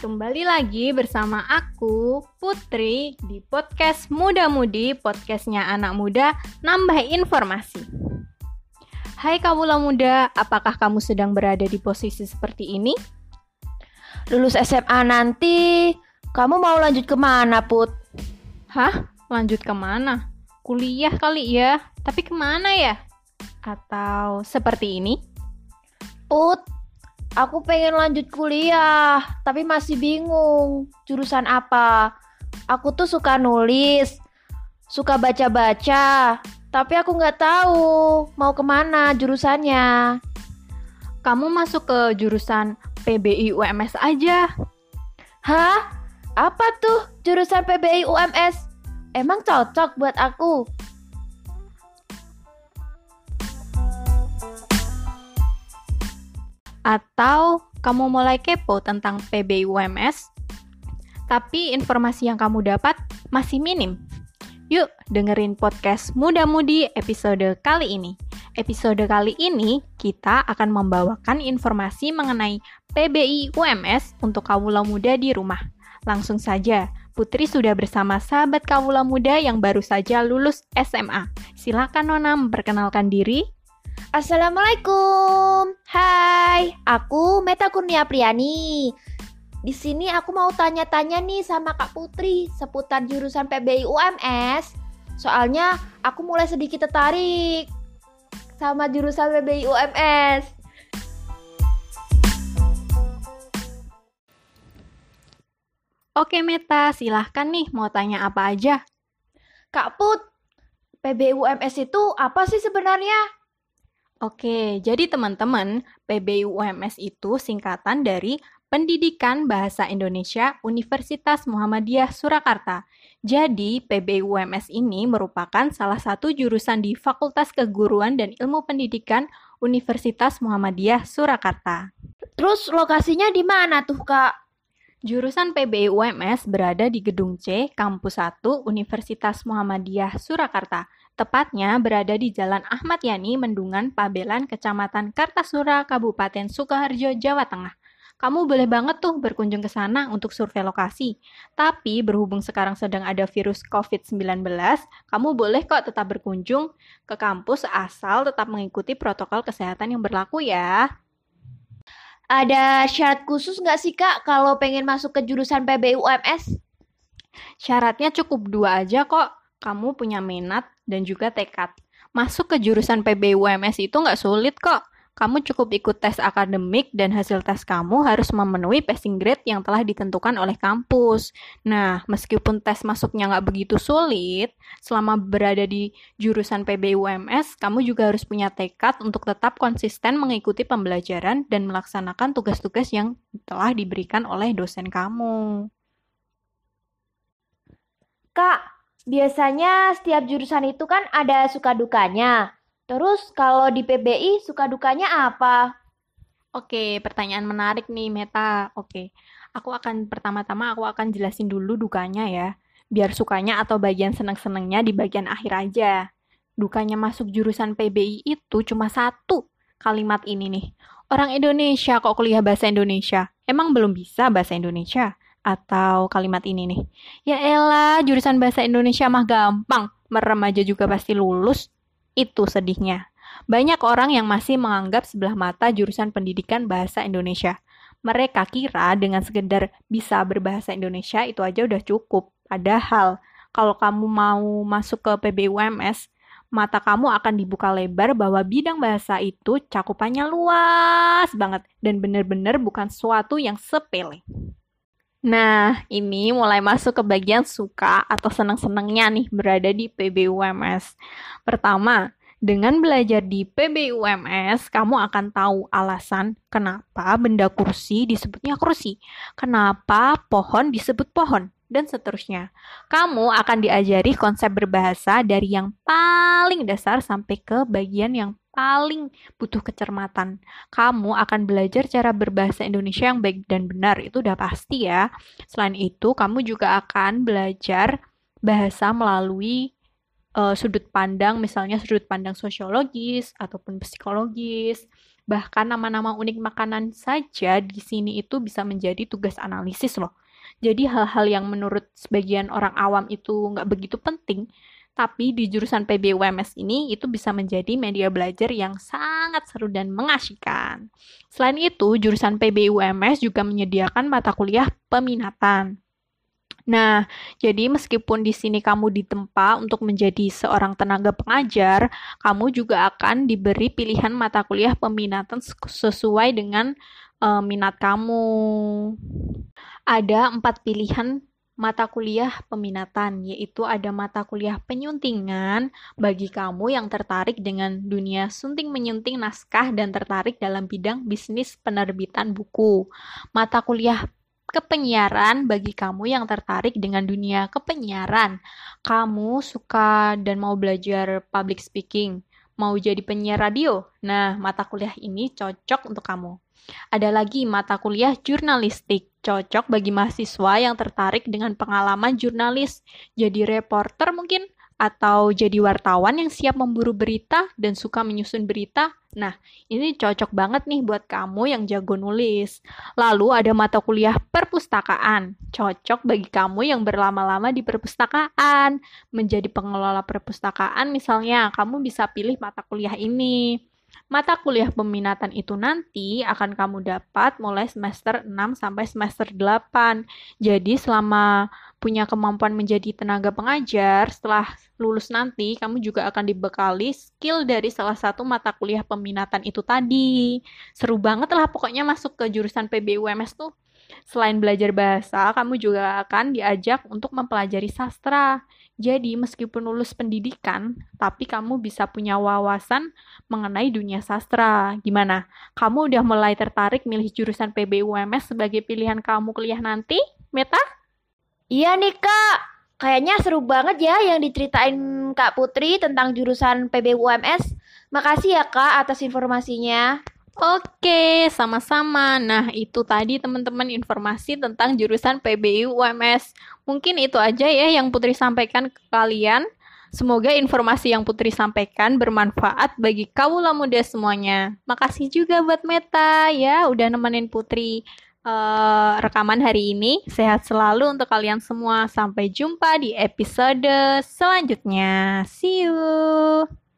Kembali lagi bersama aku, Putri, di podcast Muda Mudi, podcastnya anak muda, nambah informasi. Hai kawula muda, apakah kamu sedang berada di posisi seperti ini? Lulus SMA nanti, kamu mau lanjut ke mana, Put? Hah? Lanjut ke mana? Kuliah kali ya, tapi ke mana ya? Atau seperti ini? Put, aku pengen lanjut kuliah, tapi masih bingung jurusan apa. Aku tuh suka nulis, suka baca-baca, tapi aku nggak tahu mau ke mana jurusannya. Kamu masuk ke jurusan PBI UMS aja. Hah? Apa tuh jurusan PBI UMS? Emang cocok buat aku? Atau kamu mulai kepo tentang PBI UMS, tapi informasi yang kamu dapat masih minim. Yuk, dengerin podcast Muda Mudi episode kali ini. Episode kali ini kita akan membawakan informasi mengenai PBI UMS untuk kawula muda di rumah. Langsung saja, Putri sudah bersama sahabat kawula muda yang baru saja lulus SMA. Silakan Nona memperkenalkan diri. Assalamualaikum. Hai, aku Meta Kurnia Priani. Di sini aku mau tanya-tanya nih sama Kak Putri seputar jurusan PBI UMS. Soalnya aku mulai sedikit tertarik sama jurusan PBI UMS. Oke Meta, silahkan nih mau tanya apa aja. Kak Put, PBI UMS itu apa sih sebenarnya? Oke, jadi teman-teman, PBI UMS itu singkatan dari Pendidikan Bahasa Indonesia Universitas Muhammadiyah Surakarta. Jadi, PBI UMS ini merupakan salah satu jurusan di Fakultas Keguruan dan Ilmu Pendidikan Universitas Muhammadiyah Surakarta. Terus lokasinya di mana tuh, Kak? Jurusan PBI UMS berada di Gedung C, Kampus 1, Universitas Muhammadiyah Surakarta. Tepatnya berada di Jalan Ahmad Yani, Mendungan, Pabelan, Kecamatan Kartasura, Kabupaten Sukoharjo, Jawa Tengah. Kamu boleh banget tuh berkunjung ke sana untuk survei lokasi. Tapi berhubung sekarang sedang ada virus COVID-19, kamu boleh kok tetap berkunjung ke kampus asal tetap mengikuti protokol kesehatan yang berlaku ya. Ada syarat khusus nggak sih Kak kalau pengen masuk ke jurusan PBI UMS? Syaratnya cukup dua aja kok kamu punya minat dan juga tekad. Masuk ke jurusan PB UMS itu nggak sulit kok. Kamu cukup ikut tes akademik dan hasil tes kamu harus memenuhi passing grade yang telah ditentukan oleh kampus. Nah, meskipun tes masuknya nggak begitu sulit, selama berada di jurusan PB UMS, kamu juga harus punya tekad untuk tetap konsisten mengikuti pembelajaran dan melaksanakan tugas-tugas yang telah diberikan oleh dosen kamu. Kak, Biasanya setiap jurusan itu kan ada suka dukanya. Terus kalau di PBI suka dukanya apa? Oke, pertanyaan menarik nih Meta. Oke, aku akan pertama-tama aku akan jelasin dulu dukanya ya. Biar sukanya atau bagian seneng-senengnya di bagian akhir aja. Dukanya masuk jurusan PBI itu cuma satu kalimat ini nih. Orang Indonesia kok kuliah bahasa Indonesia? Emang belum bisa bahasa Indonesia? Atau kalimat ini nih. Ya elah, jurusan bahasa Indonesia mah gampang, merem aja juga pasti lulus. Itu sedihnya. Banyak orang yang masih menganggap sebelah mata jurusan pendidikan bahasa Indonesia. Mereka kira dengan sekedar bisa berbahasa Indonesia itu aja udah cukup. Padahal, kalau kamu mau masuk ke PBUMS, mata kamu akan dibuka lebar bahwa bidang bahasa itu cakupannya luas banget dan benar-benar bukan sesuatu yang sepele. Nah, ini mulai masuk ke bagian suka atau senang-senangnya nih berada di PBUMS. Pertama, dengan belajar di PBUMS, kamu akan tahu alasan kenapa benda kursi disebutnya kursi, kenapa pohon disebut pohon, dan seterusnya. Kamu akan diajari konsep berbahasa dari yang paling dasar sampai ke bagian yang paling butuh kecermatan. Kamu akan belajar cara berbahasa Indonesia yang baik dan benar, itu udah pasti ya. Selain itu, kamu juga akan belajar bahasa melalui uh, sudut pandang, misalnya sudut pandang sosiologis ataupun psikologis, Bahkan nama-nama unik makanan saja di sini itu bisa menjadi tugas analisis loh. Jadi hal-hal yang menurut sebagian orang awam itu nggak begitu penting, tapi di jurusan PBUMS ini itu bisa menjadi media belajar yang sangat seru dan mengasyikan. Selain itu, jurusan PBUMS juga menyediakan mata kuliah peminatan. Nah, jadi meskipun di sini kamu ditempa untuk menjadi seorang tenaga pengajar, kamu juga akan diberi pilihan mata kuliah peminatan sesuai dengan uh, minat kamu. Ada empat pilihan mata kuliah peminatan, yaitu ada mata kuliah penyuntingan bagi kamu yang tertarik dengan dunia sunting menyunting naskah dan tertarik dalam bidang bisnis penerbitan buku. Mata kuliah kepenyiaran bagi kamu yang tertarik dengan dunia kepenyiaran. Kamu suka dan mau belajar public speaking, mau jadi penyiar radio. Nah, mata kuliah ini cocok untuk kamu. Ada lagi mata kuliah jurnalistik, cocok bagi mahasiswa yang tertarik dengan pengalaman jurnalis, jadi reporter mungkin, atau jadi wartawan yang siap memburu berita dan suka menyusun berita. Nah, ini cocok banget nih buat kamu yang jago nulis. Lalu ada mata kuliah perpustakaan, cocok bagi kamu yang berlama-lama di perpustakaan. Menjadi pengelola perpustakaan misalnya, kamu bisa pilih mata kuliah ini. Mata kuliah peminatan itu nanti akan kamu dapat mulai semester 6 sampai semester 8. Jadi selama punya kemampuan menjadi tenaga pengajar, setelah lulus nanti kamu juga akan dibekali skill dari salah satu mata kuliah peminatan itu tadi. Seru banget lah pokoknya masuk ke jurusan PBUMS tuh. Selain belajar bahasa, kamu juga akan diajak untuk mempelajari sastra. Jadi, meskipun lulus pendidikan, tapi kamu bisa punya wawasan mengenai dunia sastra. Gimana? Kamu udah mulai tertarik milih jurusan PBUMS sebagai pilihan kamu kuliah nanti, Meta? Iya nih, Kak. Kayaknya seru banget ya yang diceritain Kak Putri tentang jurusan PBUMS. Makasih ya, Kak, atas informasinya. Oke, sama-sama. Nah, itu tadi teman-teman informasi tentang jurusan PBU UMS. Mungkin itu aja ya yang Putri sampaikan ke kalian. Semoga informasi yang Putri sampaikan bermanfaat bagi kaula muda semuanya. Makasih juga buat Meta ya udah nemenin Putri uh, rekaman hari ini. Sehat selalu untuk kalian semua. Sampai jumpa di episode selanjutnya. See you.